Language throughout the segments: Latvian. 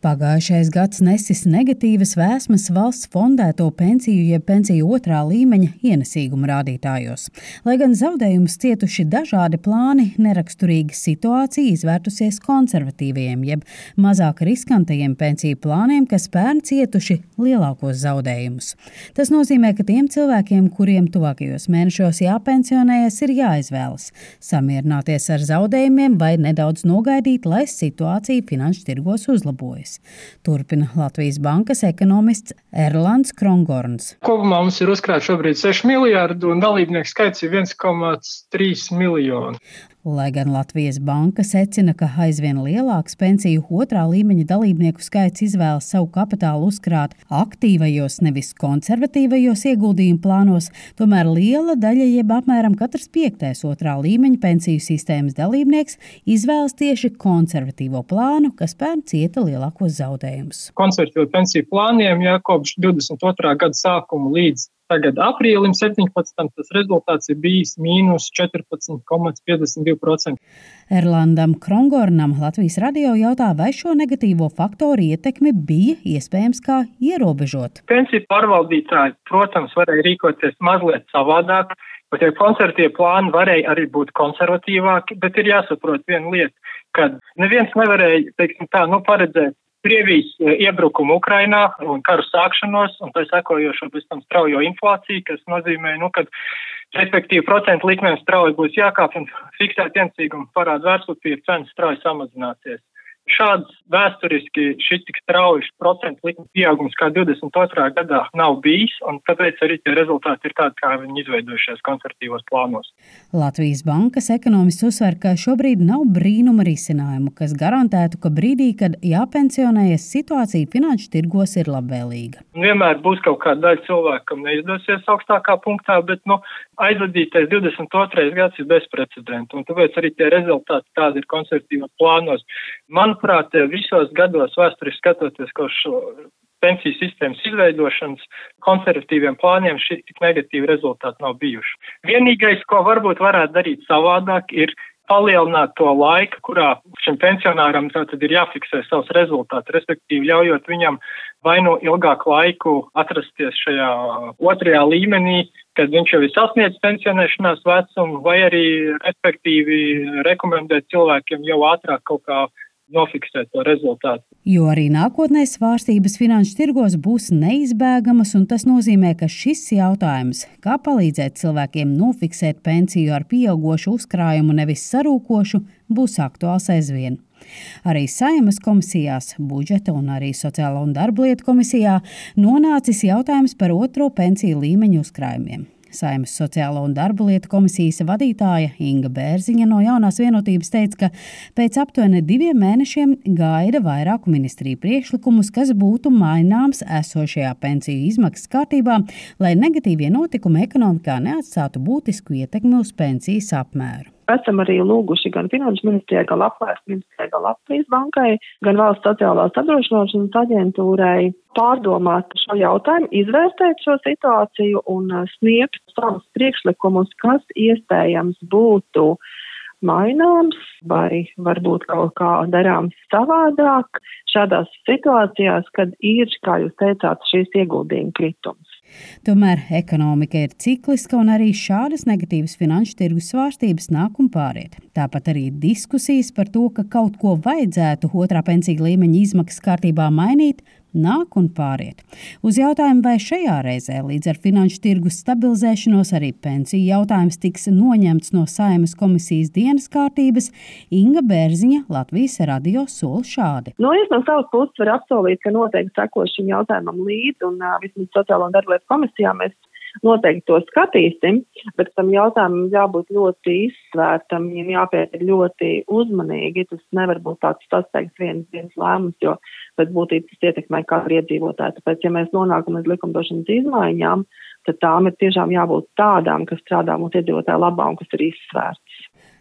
Pagājušais gads nesis negatīvas vēsmas valsts fondēto pensiju jeb pensiju otrā līmeņa ienesīguma rādītājos. Lai gan zaudējumus cietuši dažādi plāni, neraksturīga situācija izvērtusies konservatīviem jeb mazāk riskantajiem pensiju plāniem, kas pērn cietuši lielākos zaudējumus. Tas nozīmē, ka tiem cilvēkiem, kuriem tuvākajos mēnešos jāpensionējas, ir jāizvēlas samierināties ar zaudējumiem vai nedaudz nogaidīt, lai situācija finanšu tirgos uzlabojas valstīs. Turpina Latvijas Bankas ekonomists Erlands Krongorns. Kopumā mums ir uzkrāts šobrīd 6 miljardi un dalībnieku skaits ir 1,3 miljoni. Lai gan Latvijas banka secina, ka aizvien lielāks pensiju otrā līmeņa dalībnieku skaits izvēlas savu kapitālu uzkrāt aktīvajos, nevis konservatīvajos ieguldījumu plānos, tomēr liela daļa, jeb apmēram katrs piektais otrā līmeņa pensiju sistēmas dalībnieks, izvēlas tieši konservatīvo plānu, kas pērn cieta lielākos zaudējumus. Konservatīvu pensiju plāniem jau kopš 22. gada sākuma līdz Tagad aprīlim 17. tas rezultāts ir bijis mīnus 14,52%. Erlandam Krongornam Latvijas radio jautā, vai šo negatīvo faktoru ietekmi bija iespējams kā ierobežot. Pensiju pārvaldītāji, protams, varēja rīkoties mazliet savādāk. Bet tie konservatīvie plāni varēja arī būt konservatīvāki, bet ir jāsaprot viena lieta, ka neviens nevarēja, teiksim tā, nu, paredzēt Krievijas e, iebrukumu Ukrainā un karu sākšanos un tā sekojošo pēc tam straujo inflāciju, kas nozīmē, nu, ka respektīvi procentu likmēm strauji būs jākāp un fiksēt iencīgumu parādu vērtspapīru cenas strauji samazināsies šāds vēsturiski šis tik strauji procentu likuma pieaugums kā 22. gadā nav bijis, un tāpēc arī tie rezultāti ir tādi, kā viņi izveidojušies konservatīvos plānos. Latvijas bankas ekonomists uzsver, ka šobrīd nav brīnuma risinājumu, kas garantētu, ka brīdī, kad jāpensionējas, situācija finanšu tirgos ir labvēlīga. Vienmēr būs kaut kāda daļa cilvēku, kam neizdosies augstākā punktā, bet nu, aizvadītais 22. gads ir bezprecedenta, un tāpēc arī tie rezultāti tādi ir konservatīvos plānos. Man manuprāt, visos gados vēsturiski skatoties, šo pensiju sistēmas izveidošanas konservatīviem plāniem šī tik negatīva rezultāti nav bijuši. Vienīgais, ko varbūt varētu darīt savādāk, ir palielināt to laiku, kurā šim pensionāram tātad ir jāfiksē savs rezultāts, respektīvi ļaujot viņam vai nu ilgāku laiku atrasties šajā otrajā līmenī, kad viņš jau ir sasniedzis pensionēšanās vecumu, vai arī respektīvi rekomendēt cilvēkiem jau ātrāk kaut kā nofiksēt to rezultātu. Jo arī nākotnē svārstības finanšu tirgos būs neizbēgamas, un tas nozīmē, ka šis jautājums, kā palīdzēt cilvēkiem nofiksēt pensiju ar pieaugušu uzkrājumu, nevis sarūkošu, būs aktuāls aizvien. Arī Saimas komisijās, budžeta un arī Sociālo un darba lietu komisijā nonācis jautājums par otro pensiju līmeņu uzkrājumiem. Saimas sociālo un darba lietu komisijas vadītāja Inga Bērziņa no jaunās vienotības teica, ka pēc aptuveni diviem mēnešiem gaida vairāku ministriju priekšlikumus, kas būtu maināms esošajā pensiju izmaksas kārtībā, lai negatīvie notikumi ekonomikā neatstātu būtisku ietekmi uz pensijas apmēru. Esam arī lūguši gan Finanšu ministrijai, gan Labklājības ministrijai, gan Latvijas bankai, gan Valsts sociālās apdrošināšanas aģentūrai pārdomāt šo jautājumu, izvērtēt šo situāciju un uh, sniegt savus priekšlikumus, kas iespējams būtu maināms vai varbūt kaut kā darāms savādāk šādās situācijās, kad ir, kā jūs teicāt, šīs ieguldījuma kritums. Tomēr ekonomika ir cikliska un arī šādas negatīvas finanšu tirgus svārstības nāk un pāriet. Tāpat arī diskusijas par to, ka kaut ko vajadzētu otrā pensiju līmeņa izmaksas kārtībā mainīt, nāk un pāriet. Uz jautājumu, vai šajā reizē līdz ar finanšu tirgus stabilizēšanos arī pensiju jautājums tiks noņemts no Saimas komisijas dienas kārtības, Inga Bērziņa Latvijas radio sola šādi. No, es no savas puses varu apsolīt, ka noteikti sekošu šim jautājumam līdzi un uh, vismaz sociālo un darblietu komisijā mēs noteikti to skatīsim, bet tam jautājumam jābūt ļoti izsvērtam, viņam jāpēt ļoti uzmanīgi. Tas nevar būt tāds sasteigts viens dienas lēmums, jo pēc būtības tas ietekmē katru iedzīvotāju. Tāpēc, ja mēs nonākam līdz likumdošanas izmaiņām, tad tām ir tiešām jābūt tādām, kas strādā mūsu iedzīvotāju labā un kas ir izsvērtas.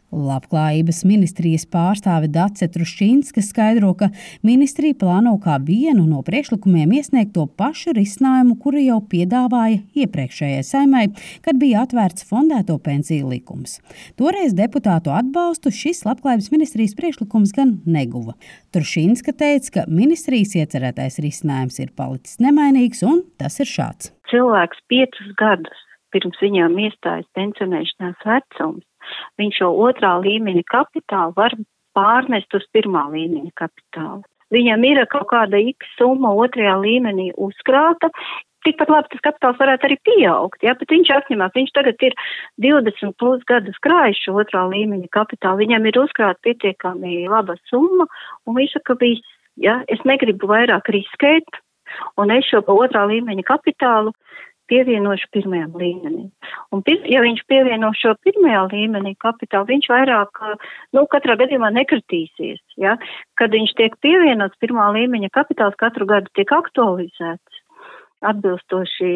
Labklājības ministrijas pārstāve Dace Trušķīnska skaidro, ka ministrija plāno kā vienu no priekšlikumiem iesniegt to pašu risinājumu, kuru jau piedāvāja iepriekšējai saimai, kad bija atvērts fondēto pensiju likums. Toreiz deputātu atbalstu šis Labklājības ministrijas priekšlikums gan neguva. Trušķīnska teica, ka ministrijas iecerētais risinājums ir palicis nemainīgs un tas ir šāds. Cilvēks piecus gadus pirms viņām iestājas pensionēšanās vecums viņš šo otrā līmeņa kapitālu var pārnest uz pirmā līmeņa kapitālu. Viņam ir kaut kāda X summa otrajā līmenī uzkrāta, tikpat labi tas kapitāls varētu arī pieaugt, ja, bet viņš apņemās, viņš tagad ir 20 plus gadus krājis šo otrā līmeņa kapitālu, viņam ir uzkrāta pietiekami laba summa, un viņš saka, viss, ja, es negribu vairāk riskēt, un es šo otrā līmeņa kapitālu pievienošu pirmajam līmenim. Un, ja viņš pievieno šo pirmajā līmenī kapitālu, viņš vairāk, nu, katrā gadījumā nekritīsies. Ja? Kad viņš tiek pievienots pirmā līmeņa kapitāls, katru gadu tiek aktualizēts atbilstoši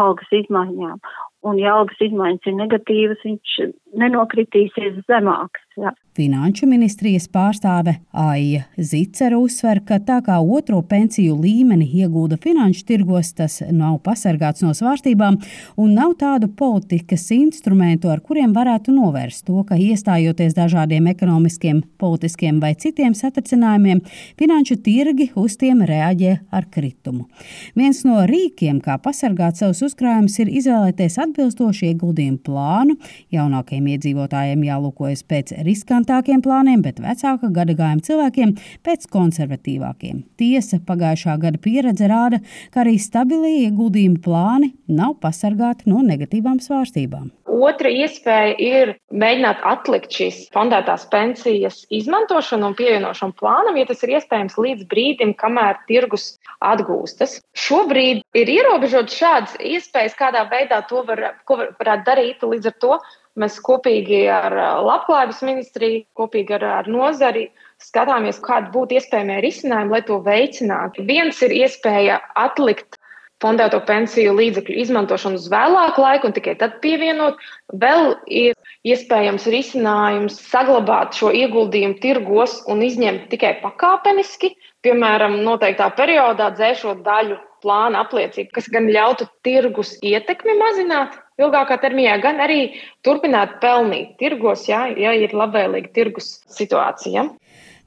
algas izmaiņām. Un, ja algas izmaiņas ir negatīvas, viņš nenokritīsies zemāks. Ja. Finanšu ministrijas pārstāve Aija Zicera uzsver, ka tā kā otro pensiju līmeni iegūda finanšu tirgos, tas nav pasargāts no svārstībām un nav tādu politikas instrumentu, ar kuriem varētu novērst to, ka iestājoties dažādiem ekonomiskiem, politiskiem vai citiem satricinājumiem, finanšu tirgi uz tiem reaģē ar kritumu. Viens no rīkiem, kā pasargāt savus uzkrājumus, ir izvēlēties atbilstošu ieguldījumu plānu. Jaunākajiem iedzīvotājiem jālūkojas pēc riskantākiem plāniem, bet vecāka gadagājuma cilvēkiem pēc konservatīvākiem. Tiesa, pagājušā gada pieredze rāda, ka arī stabilie ieguldījuma plāni nav pasargāti no negatīvām svārstībām. Otra iespēja ir mēģināt atlikt šīs fondētās pensijas izmantošanu un pievienošanu plānam, ja tas ir iespējams līdz brīdim, kamēr tirgus atgūstas. Šobrīd ir ierobežots šādas iespējas, kādā veidā to var, var, varētu darīt. Līdz ar to Mēs kopīgi ar Labklājības ministriju, kopīgi ar, ar nozari skatāmies, kāda būtu iespējamie risinājumi, lai to veicinātu. Viens ir iespēja atlikt fondēto pensiju līdzekļu izmantošanu uz vēlāku laiku un tikai tad pievienot. Vēl ir iespējams risinājums saglabāt šo ieguldījumu tirgos un izņemt tikai pakāpeniski, piemēram, noteiktā periodā dzēšot daļu plāna apliecību, kas gan ļautu tirgus ietekmi mazināt, ilgākā termiņā, gan arī turpināt pelnīt tirgos, ja, ja ir labvēlīga tirgus situācija.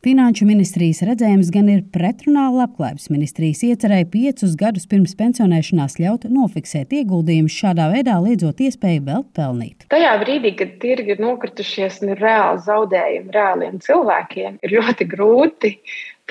Finanšu ministrijas redzējums gan ir pretrunā Labklājības ministrijas iecerēja piecus gadus pirms pensionēšanās ļaut nofiksēt ieguldījumus, šādā veidā liedzot iespēju vēl pelnīt. Tajā brīdī, kad tirgi ir nokritušies un ir reāli zaudējumi reāliem cilvēkiem, ir ļoti grūti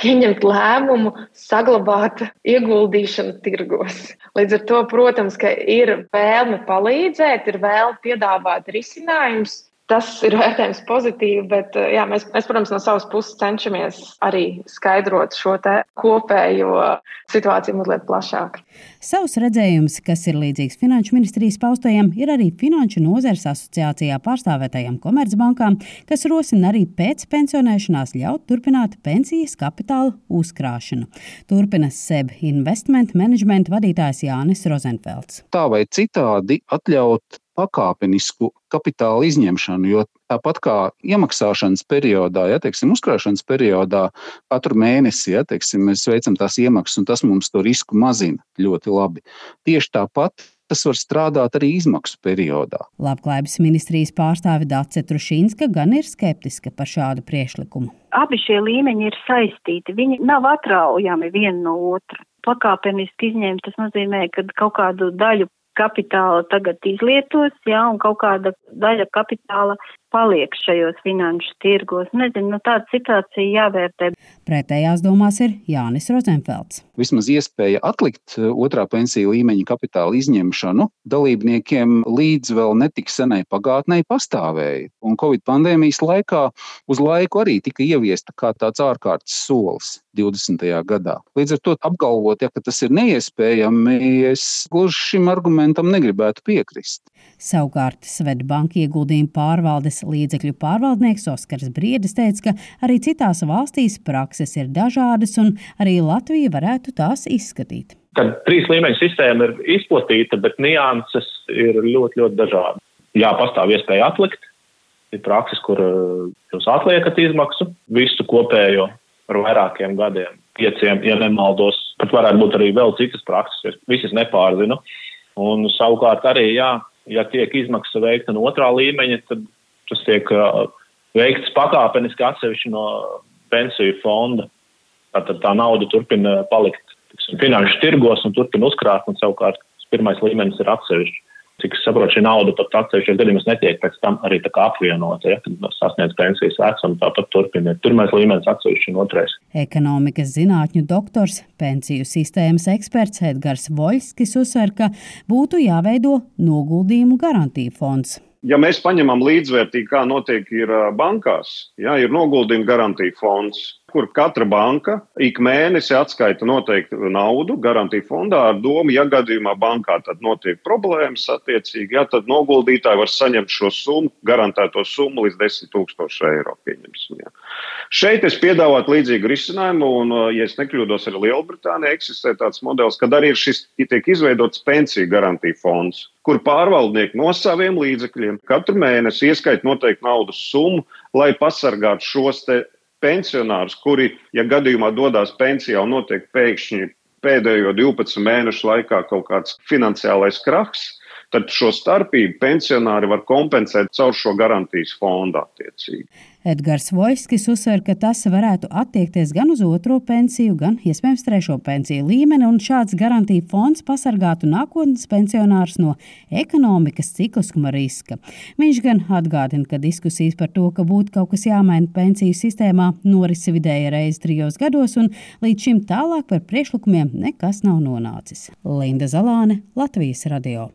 pieņemt lēmumu saglabāt ieguldīšanu tirgos. Līdz ar to, protams, ir vēlme palīdzēt, ir vēlme piedāvāt risinājumus, tas ir vērtējums pozitīvi, bet eh, jā, mēs, mēs, protams, no savas puses cenšamies arī skaidrot šo kopējo situāciju mazliet plašāk. Savs redzējums, kas ir līdzīgs Finanšu ministrijas paustajam, ir arī Finanšu nozares asociācijā pārstāvētajām komercbankām, kas rosina arī pēc pensionēšanās ļaut turpināt pensijas kapitāla uzkrāšanu. Turpina SEB investment management vadītājs Jānis Rozenfelds. Tā vai citādi atļaut pakāpenisku kapitāla izņemšanu, jo tāpat kā iemaksāšanas periodā, ja teiksim, uzkrāšanas periodā, katru mēnesi ja, teiksim, mēs veicam tās iemaksas, un tas mums to risku mazina ļoti labi. Tieši tāpat tas var strādāt arī izmaksu periodā. Labklājības ministrijas pārstāve Dāce Trušīnska gan ir skeptiska par šādu priekšlikumu. Abi šie līmeņi ir saistīti, viņi nav atraujami viena no otra. Pakāpeniski izņemt, tas nozīmē, ka kaut kādu daļu kapitāla tagad izlietos, jā, un kaut kāda daļa kapitāla paliek šajos finanšu tirgos. Nezinu, nu, tāda situācija jāvērtē. Pretējās domās ir Jānis Rozenfelds. Vismaz iespēja atlikt uh, otrā pensiju līmeņa kapitāla izņemšanu dalībniekiem līdz vēl netik senai pagātnē pastāvēja. Un Covid pandēmijas laikā uz laiku arī tika ieviesta kā tāds ārkārtas solis 20. gadā. Līdz ar to apgalvot, ja, ka tas ir neiespējami, es gluži šim argumentam negribētu piekrist. Savukārt Svetbanka ieguldījuma pārvaldes līdzekļu pārvaldnieks Oskars Briedis teica, ka arī citās valstīs prakses ir dažādas un arī Latvija varētu tās izskatīt. Tad trīs līmeņu sistēma ir izplatīta, bet nianses ir ļoti, ļoti dažādas. Jā, pastāv iespēja atlikt, ir prakses, kur jūs atliekat izmaksu visu kopējo par vairākiem gadiem, pieciem, ja nemaldos. Pat varētu būt arī vēl citas prakses, es visas nepārzinu. Un savukārt arī, jā, ja tiek izmaksa veikta no otrā līmeņa, tad tas tiek veikts pakāpeniski atsevišķi no pensiju fonda. Tātad tā nauda turpina palikt tiksim, finanšu tirgos un turpina uzkrāt, un savukārt pirmais līmenis ir atsevišķi. Cik es saprotu, šī nauda pat atsevišķos gadījumos netiek pēc tam arī apvienota, ja, kad sasniedz pensijas vecumu, tāpat turpina. Pirmais līmenis atsevišķi un otrais. Ekonomikas zinātņu doktors, pensiju sistēmas eksperts Edgars Voļskis uzsver, ka būtu jāveido noguldījumu garantiju fonds ja mēs paņemam līdzvērtīgi, kā notiek ir bankās, ja ir noguldījuma garantija fonds, kur katra banka ik mēnesi atskaita noteiktu naudu garantiju fondā ar domu, ja gadījumā bankā tad notiek problēmas, attiecīgi, ja tad noguldītāji var saņemt šo summu, garantēto summu līdz 10 tūkstoši eiro. Ja. Šeit es piedāvātu līdzīgu risinājumu, un, ja es nekļūdos, arī Lielbritānijā eksistē tāds modelis, kad arī šis tiek izveidots pensiju garantija fonds, kur pārvaldnieki no saviem līdzekļiem katru mēnesi ieskaita noteiktu naudas summu, lai pasargātu šos pensionārus, kuri, ja gadījumā dodas pensijā un notiek pēkšņi pēdējo 12 mēnešu laikā kaut kāds finansiālais krahs, tad šo starpību pensionāri var kompensēt caur šo garantijas fondu attiecīgi. Edgars Vojskis uzsver, ka tas varētu attiekties gan uz otro pensiju, gan iespējams trešo pensiju līmeni, un šāds garantija fonds pasargātu nākotnes pensionārus no ekonomikas cikliskuma riska. Viņš gan atgādina, ka diskusijas par to, ka būtu kaut kas jāmaina pensiju sistēmā, norisi vidēji reizi trijos gados, un līdz šim tālāk par priekšlikumiem nekas nav nonācis. Linda Zalāne, Latvijas radio.